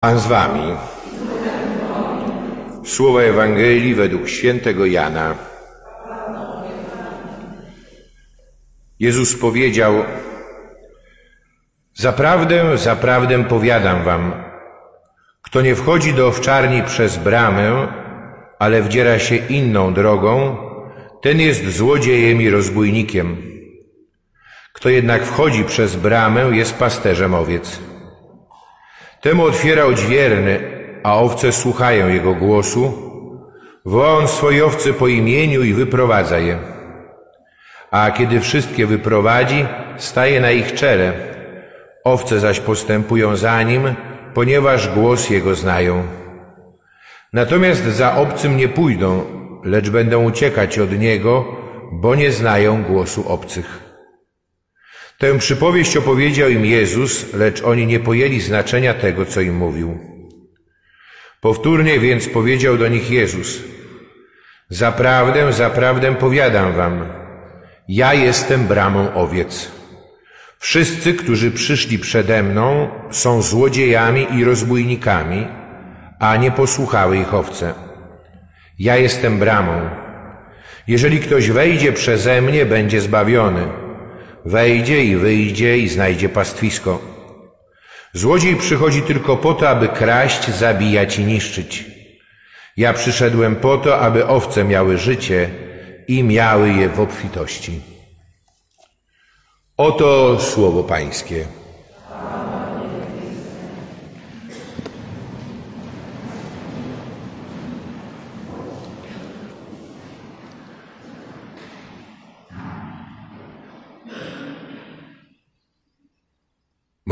Pan z wami. Słowa Ewangelii według świętego Jana. Jezus powiedział: Zaprawdę, zaprawdę powiadam wam, kto nie wchodzi do owczarni przez bramę, ale wdziera się inną drogą, ten jest złodziejem i rozbójnikiem. Kto jednak wchodzi przez bramę, jest pasterzem owiec. Temu otwiera odźwierny, a owce słuchają jego głosu. Woła on swoje owce po imieniu i wyprowadza je. A kiedy wszystkie wyprowadzi, staje na ich czele. Owce zaś postępują za nim, ponieważ głos jego znają. Natomiast za obcym nie pójdą, lecz będą uciekać od niego, bo nie znają głosu obcych. Tę przypowieść opowiedział im Jezus, lecz oni nie pojęli znaczenia tego, co im mówił. Powtórnie więc powiedział do nich Jezus: Zaprawdę, zaprawdę powiadam wam, ja jestem bramą owiec. Wszyscy, którzy przyszli przede mną, są złodziejami i rozbójnikami, a nie posłuchały ich owce. Ja jestem bramą. Jeżeli ktoś wejdzie przeze mnie, będzie zbawiony Wejdzie i wyjdzie i znajdzie pastwisko. Złodziej przychodzi tylko po to, aby kraść, zabijać i niszczyć. Ja przyszedłem po to, aby owce miały życie i miały je w obfitości. Oto słowo Pańskie.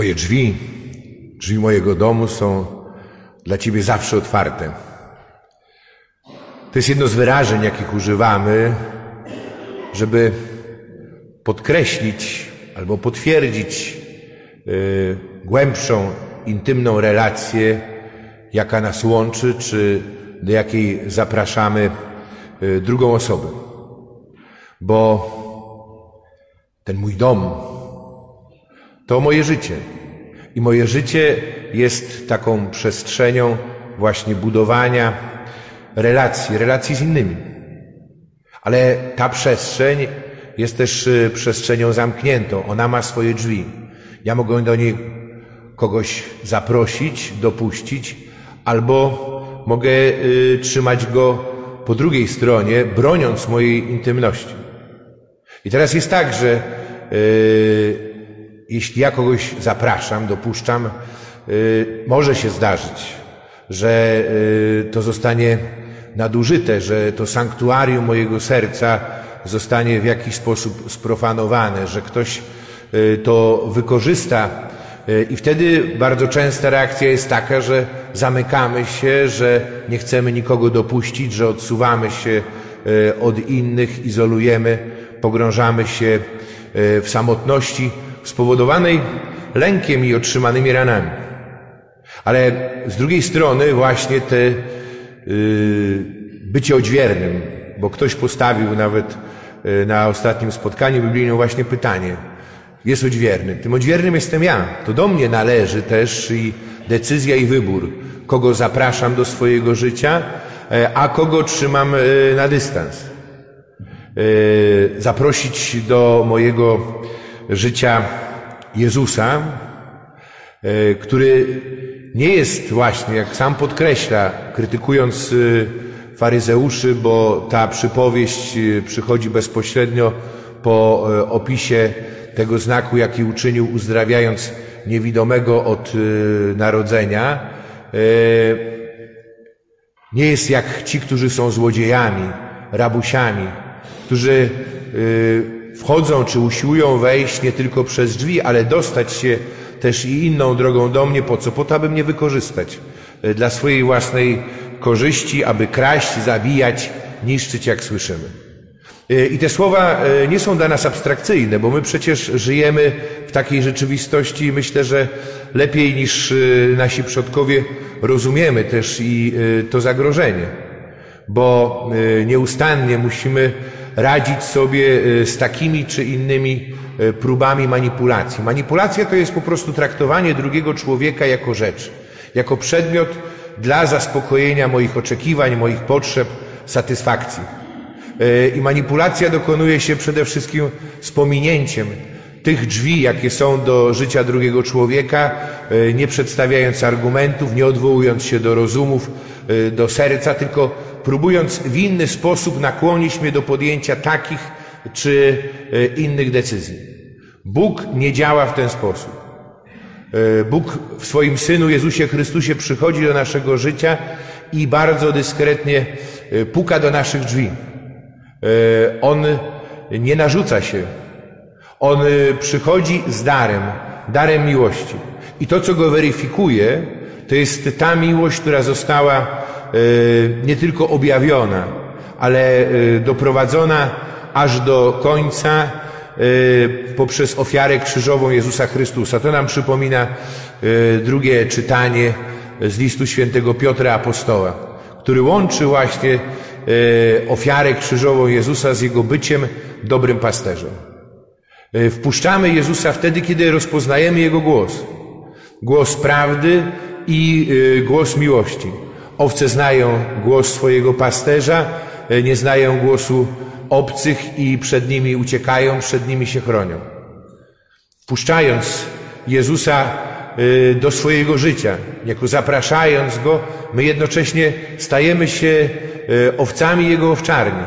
Moje drzwi, drzwi mojego domu są dla Ciebie zawsze otwarte. To jest jedno z wyrażeń, jakich używamy, żeby podkreślić albo potwierdzić yy, głębszą, intymną relację, jaka nas łączy, czy do jakiej zapraszamy yy, drugą osobę. Bo ten mój dom, to moje życie. I moje życie jest taką przestrzenią właśnie budowania relacji, relacji z innymi. Ale ta przestrzeń jest też y, przestrzenią zamkniętą. Ona ma swoje drzwi. Ja mogę do niej kogoś zaprosić, dopuścić, albo mogę y, trzymać go po drugiej stronie, broniąc mojej intymności. I teraz jest tak, że y, jeśli ja kogoś zapraszam, dopuszczam, y, może się zdarzyć, że y, to zostanie nadużyte, że to sanktuarium mojego serca zostanie w jakiś sposób sprofanowane, że ktoś y, to wykorzysta. I wtedy bardzo częsta reakcja jest taka, że zamykamy się, że nie chcemy nikogo dopuścić, że odsuwamy się od innych, izolujemy, pogrążamy się w samotności spowodowanej lękiem i otrzymanymi ranami. Ale z drugiej strony właśnie te yy, bycie odźwiernym, bo ktoś postawił nawet yy, na ostatnim spotkaniu biblijnym właśnie pytanie. Jest odźwierny. Tym odźwiernym jestem ja. To do mnie należy też i decyzja i wybór, kogo zapraszam do swojego życia, yy, a kogo trzymam yy, na dystans. Yy, zaprosić do mojego życia Jezusa, e, który nie jest właśnie, jak sam podkreśla, krytykując e, faryzeuszy, bo ta przypowieść e, przychodzi bezpośrednio po opisie tego znaku, jaki uczynił, uzdrawiając niewidomego od narodzenia. Nie jest jak ci, którzy są złodziejami, rabusiami, którzy wchodzą czy usiłują wejść nie tylko przez drzwi, ale dostać się też i inną drogą do mnie. Po co? Po to, aby mnie wykorzystać e, dla swojej własnej korzyści, aby kraść, zabijać, niszczyć, jak słyszymy. E, I te słowa e, nie są dla nas abstrakcyjne, bo my przecież żyjemy w takiej rzeczywistości i myślę, że lepiej niż nasi przodkowie rozumiemy też i to zagrożenie, bo nieustannie musimy radzić sobie e, z takimi czy innymi e, próbami manipulacji. Manipulacja to jest po prostu traktowanie drugiego człowieka jako rzecz. jako przedmiot dla zaspokojenia moich oczekiwań, moich potrzeb, satysfakcji. E, I manipulacja dokonuje się przede wszystkim z pominięciem tych drzwi, jakie są do życia drugiego człowieka, nie przedstawiając argumentów, nie odwołując się do rozumów, do serca, tylko próbując w inny sposób nakłonić mnie do podjęcia takich czy innych decyzji. Bóg nie działa w ten sposób. Bóg w swoim Synu Jezusie Chrystusie przychodzi do naszego życia i bardzo dyskretnie puka do naszych drzwi. E, on nie narzuca się. On e, przychodzi z darem, darem miłości. I to, co go weryfikuje, to jest ta miłość, która została e, nie tylko objawiona, ale doprowadzona aż do końca poprzez ofiarę krzyżową Jezusa Chrystusa. To nam przypomina drugie czytanie z listu świętego Piotra Apostoła, który łączy właśnie E, ofiarę krzyżową Jezusa z Jego byciem dobrym pasterzem. E, wpuszczamy Jezusa wtedy, kiedy rozpoznajemy Jego głos. Głos prawdy i e, głos miłości. Owce znają głos swojego pasterza, nie znają głosu obcych i przed nimi uciekają, przed nimi się chronią. Wpuszczając Jezusa do swojego życia, jako zapraszając Go, my jednocześnie stajemy się E, owcami Jego owczarni.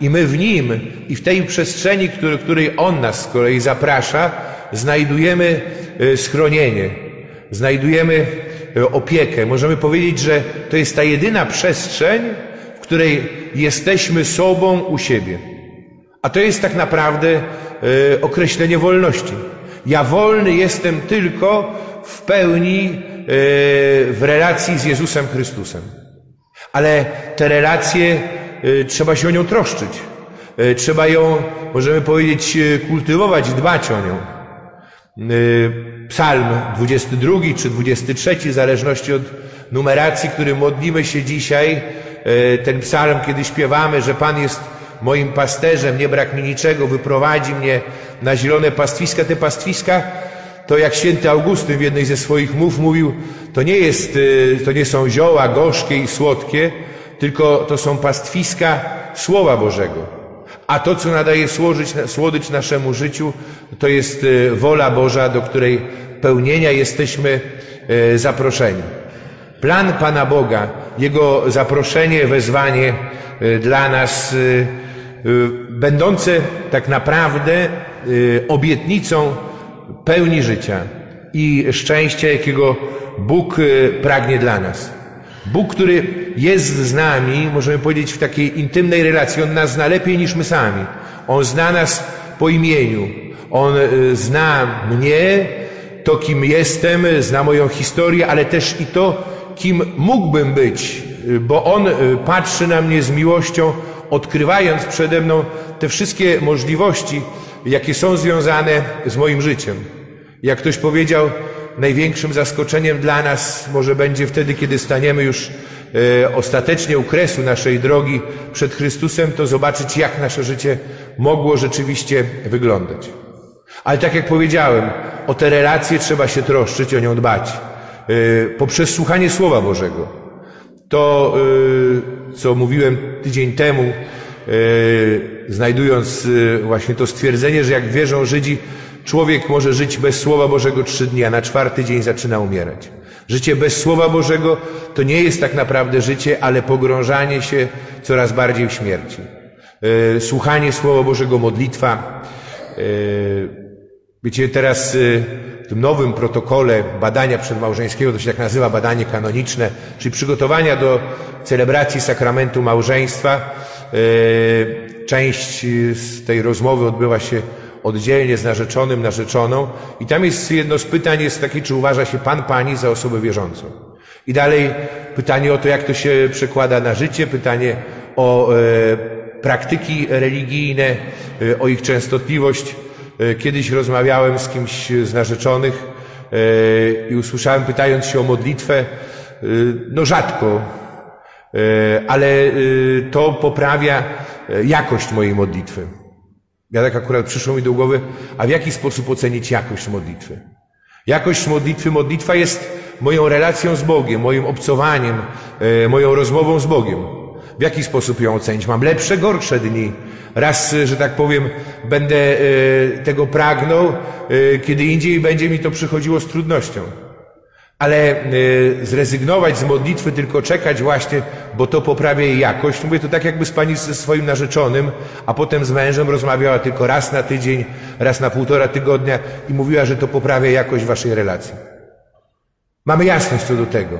I my w Nim i w tej przestrzeni, której On nas z kolei zaprasza, znajdujemy e, schronienie, znajdujemy e, opiekę. Możemy powiedzieć, że to jest ta jedyna przestrzeń, w której jesteśmy sobą u siebie. A to jest tak naprawdę określenie wolności. Ja wolny jestem tylko w pełni w relacji z Jezusem Chrystusem. Ale te relacje, trzeba się o nią troszczyć. Trzeba ją, możemy powiedzieć, kultywować, dbać o nią. Psalm 22 czy 23, w zależności od numeracji, który modlimy się dzisiaj, ten psalm, kiedy śpiewamy, że Pan jest moim pasterzem, nie brak mi niczego, wyprowadzi mnie na zielone pastwiska. Te pastwiska, to jak święty Augustyn w jednej ze swoich mów mówił, to nie jest, to nie są zioła gorzkie i słodkie, tylko to są pastwiska Słowa Bożego. A to, co nadaje słodycz, słodycz naszemu życiu, to jest e, wola Boża, do której pełnienia jesteśmy e, zaproszeni. Plan Pana Boga, Jego zaproszenie, wezwanie e, dla nas, będące tak naprawdę obietnicą pełni życia i szczęścia, jakiego Bóg pragnie dla nas. Bóg, który jest z nami, możemy powiedzieć, w takiej intymnej relacji. On nas zna lepiej niż my sami. On zna nas po imieniu. On y, zna mnie, to kim jestem, zna moją historię, ale też i to, kim mógłbym być, y, bo On y, patrzy na mnie z miłością, odkrywając przede mną te wszystkie możliwości, jakie są związane z moim życiem. Jak ktoś powiedział, największym zaskoczeniem dla nas może będzie wtedy, kiedy staniemy już e, ostatecznie u kresu naszej drogi przed Chrystusem, to zobaczyć, jak nasze życie mogło rzeczywiście wyglądać. Ale tak jak powiedziałem, o te relacje trzeba się troszczyć, o nią dbać. E, poprzez słuchanie Słowa Bożego. To, e, co mówiłem tydzień temu, znajdując właśnie to stwierdzenie, że jak wierzą Żydzi, Człowiek może żyć bez Słowa Bożego trzy dni, a na czwarty dzień zaczyna umierać. Życie bez Słowa Bożego to nie jest tak naprawdę życie, ale pogrążanie się coraz bardziej w śmierci. E, słuchanie Słowa Bożego, modlitwa. E, wiecie, teraz e, w tym nowym protokole badania przedmałżeńskiego, to się tak nazywa badanie kanoniczne, czyli przygotowania do celebracji sakramentu małżeństwa, część z tej rozmowy odbywa się oddzielnie z narzeczonym, narzeczoną. I tam jest jedno z pytań jest takie, czy uważa się pan, pani za osobę wierzącą. I dalej pytanie o to, jak to się przekłada na życie, pytanie o e, praktyki religijne, e, o ich częstotliwość. E, kiedyś rozmawiałem z kimś z narzeczonych e, i usłyszałem, pytając się o modlitwę, e, no rzadko, e, ale to poprawia jakość mojej modlitwy. Ja tak akurat przyszło mi do głowy, a w jaki sposób ocenić jakość modlitwy? Jakość modlitwy, modlitwa jest moją relacją z Bogiem, moim obcowaniem, e, moją rozmową z Bogiem. W jaki sposób ją ocenić? Mam lepsze, gorsze dni. Raz, że tak powiem, będę tego pragnął, kiedy indziej będzie mi to przychodziło z trudnością ale y, zrezygnować z modlitwy, tylko czekać właśnie, bo to poprawia jej jakość. Mówię to tak, jakby z pani ze swoim narzeczonym, a potem z mężem rozmawiała tylko raz na tydzień, raz na półtora tygodnia i mówiła, że to poprawia jakość waszej relacji. Mamy jasność co do tego.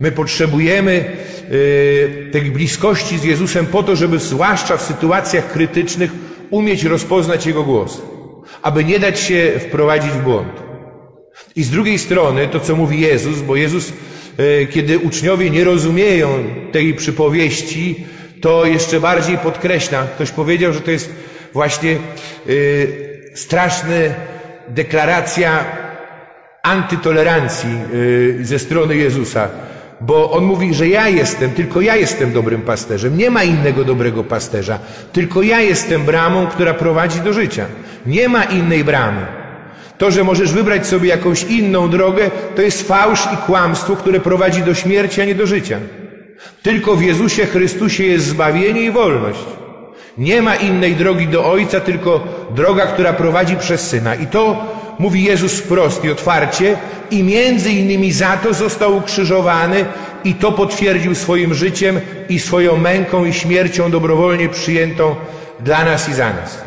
My potrzebujemy y, tej bliskości z Jezusem po to, żeby zwłaszcza w sytuacjach krytycznych umieć rozpoznać Jego głos, aby nie dać się wprowadzić w błąd. I z drugiej strony to, co mówi Jezus, bo Jezus, e, kiedy uczniowie nie rozumieją tej przypowieści, to jeszcze bardziej podkreśla. Ktoś powiedział, że to jest właśnie e, straszna deklaracja antytolerancji e, ze strony Jezusa. Bo on mówi, że ja jestem, tylko ja jestem dobrym pasterzem. Nie ma innego dobrego pasterza. Tylko ja jestem bramą, która prowadzi do życia. Nie ma innej bramy. To, że możesz wybrać sobie jakąś inną drogę, to jest fałsz i kłamstwo, które prowadzi do śmierci, a nie do życia. Tylko w Jezusie Chrystusie jest zbawienie i wolność. Nie ma innej drogi do Ojca, tylko droga, która prowadzi przez Syna. I to mówi Jezus wprost i otwarcie i między innymi za to został ukrzyżowany i to potwierdził swoim życiem i swoją męką i śmiercią dobrowolnie przyjętą dla nas i za nas.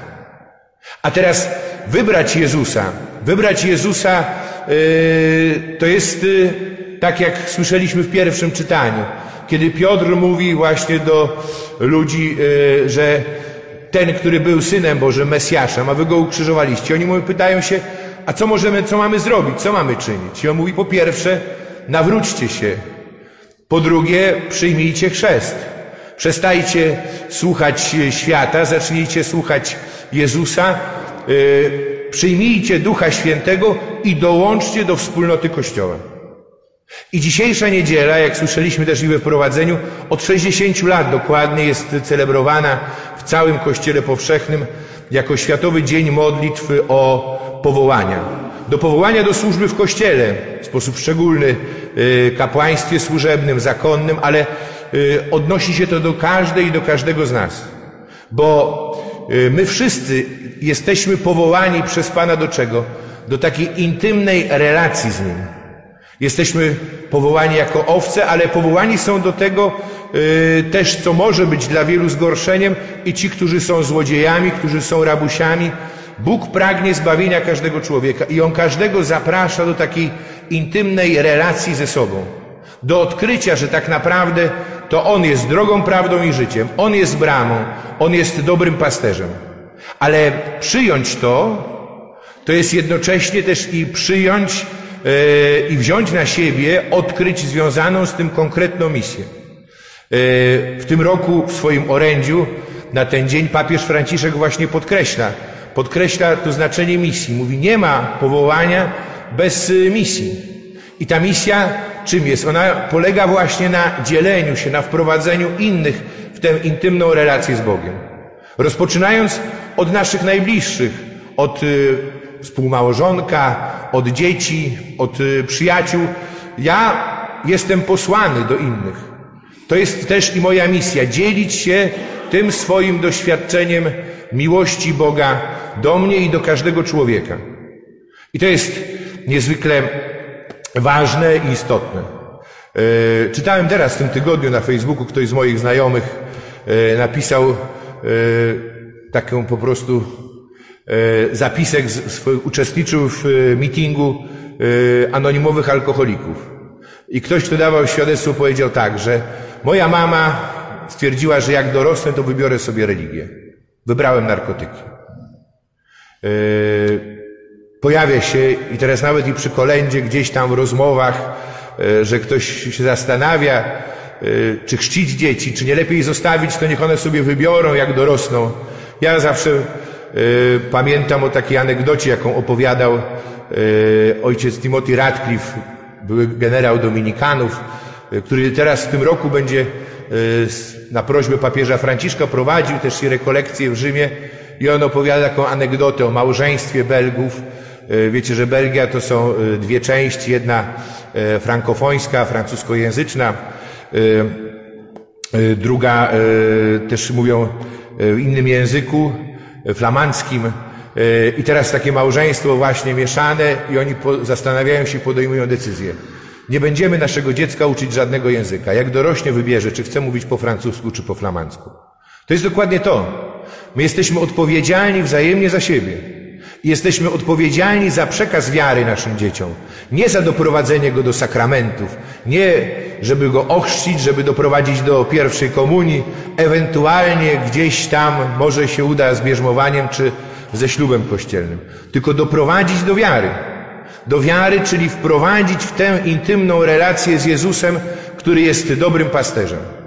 A teraz wybrać Jezusa Wybrać Jezusa yy, to jest yy, tak jak słyszeliśmy w pierwszym czytaniu, kiedy Piotr mówi właśnie do ludzi, yy, że ten, który był synem Bożym, Mesjaszem, a wy go ukrzyżowaliście. Oni mu pytają się, a co możemy, co mamy zrobić, co mamy czynić? I on mówi, po pierwsze, nawróćcie się. Po drugie, przyjmijcie chrzest. Przestajcie słuchać świata, zacznijcie słuchać Jezusa. Przyjmijcie Ducha Świętego i dołączcie do wspólnoty Kościoła. I dzisiejsza niedziela, jak słyszeliśmy też i we wprowadzeniu, od 60 lat dokładnie jest celebrowana w całym Kościele Powszechnym jako Światowy Dzień Modlitwy o powołania. Do powołania do służby w Kościele w sposób szczególny, y, kapłaństwie służebnym, zakonnym, ale y, odnosi się to do każdej i do każdego z nas. Bo my wszyscy jesteśmy powołani przez Pana do czego? Do takiej intymnej relacji z Nim. Jesteśmy powołani jako owce, ale powołani są do tego yy, też, co może być dla wielu zgorszeniem i ci, którzy są złodziejami, którzy są rabusiami. Bóg pragnie zbawienia każdego człowieka i On każdego zaprasza do takiej intymnej relacji ze sobą. Do odkrycia, że tak naprawdę to On jest drogą, prawdą i życiem. On jest bramą. On jest dobrym pasterzem. Ale przyjąć to, to jest jednocześnie też i przyjąć yy, i wziąć na siebie, odkryć związaną z tym konkretną misję. Yy, w tym roku w swoim orędziu na ten dzień papież Franciszek właśnie podkreśla, podkreśla to znaczenie misji. Mówi, nie ma powołania bez y, misji. I ta misja czym jest? Ona polega właśnie na dzieleniu się, na wprowadzeniu innych w tę intymną relację z Bogiem. Rozpoczynając od naszych najbliższych, od y, współmałżonka, od dzieci, od y, przyjaciół. Ja jestem posłany do innych. To jest też i moja misja, dzielić się tym swoim doświadczeniem miłości Boga do mnie i do każdego człowieka. I to jest niezwykle ważne i istotne. E, czytałem teraz w tym tygodniu na Facebooku, ktoś z moich znajomych e, napisał e, taką po prostu zapisek, uczestniczył w mitingu anonimowych alkoholików. I ktoś, kto dawał świadectwo, powiedział tak, że moja mama stwierdziła, że jak dorosnę, to wybiorę sobie religię. Wybrałem narkotyki. Pojawia się i teraz nawet i przy kolędzie, gdzieś tam w rozmowach, e, że ktoś się zastanawia, e, czy chrzcić dzieci, czy nie lepiej zostawić, to niech one sobie wybiorą, jak dorosną. Ja zawsze e, pamiętam o takiej anegdocie, jaką opowiadał ojciec Timothy Radcliffe, były generał Dominikanów, który teraz w tym roku będzie na prośbę papieża Franciszka prowadził też i rekolekcje w Rzymie i on opowiada taką anegdotę o małżeństwie Belgów, wiecie, że Belgia to są e, dwie części, jedna e, frankofońska, francuskojęzyczna, druga też mówią w innym języku, flamandzkim. I teraz takie małżeństwo właśnie mieszane i oni zastanawiają się, podejmują decyzję. Nie będziemy naszego dziecka uczyć żadnego języka. Jak dorośnie, wybierze, czy chce mówić po francusku, czy po flamandzku. To jest dokładnie to. My jesteśmy odpowiedzialni wzajemnie za siebie. Jesteśmy odpowiedzialni za przekaz wiary naszym dzieciom. Nie za doprowadzenie go do sakramentów. Nie, żeby go ochrzcić, żeby doprowadzić do pierwszej komunii. Ewentualnie gdzieś tam może się uda z bierzmowaniem czy ze ślubem kościelnym. Tylko doprowadzić do wiary. Do wiary, czyli wprowadzić w tę intymną relację z Jezusem, który jest dobrym pasterzem.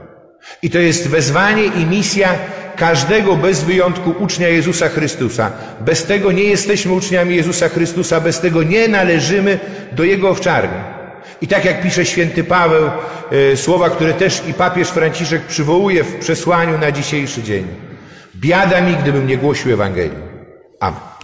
I to jest wezwanie i misja każdego bez wyjątku ucznia Jezusa Chrystusa. Bez tego nie jesteśmy uczniami Jezusa Chrystusa, bez tego nie należymy do Jego owczarni. I tak jak pisze święty Paweł, e, słowa, które też i papież Franciszek przywołuje w przesłaniu na dzisiejszy dzień. Biada mi, gdybym nie głosił Ewangelii. Amen.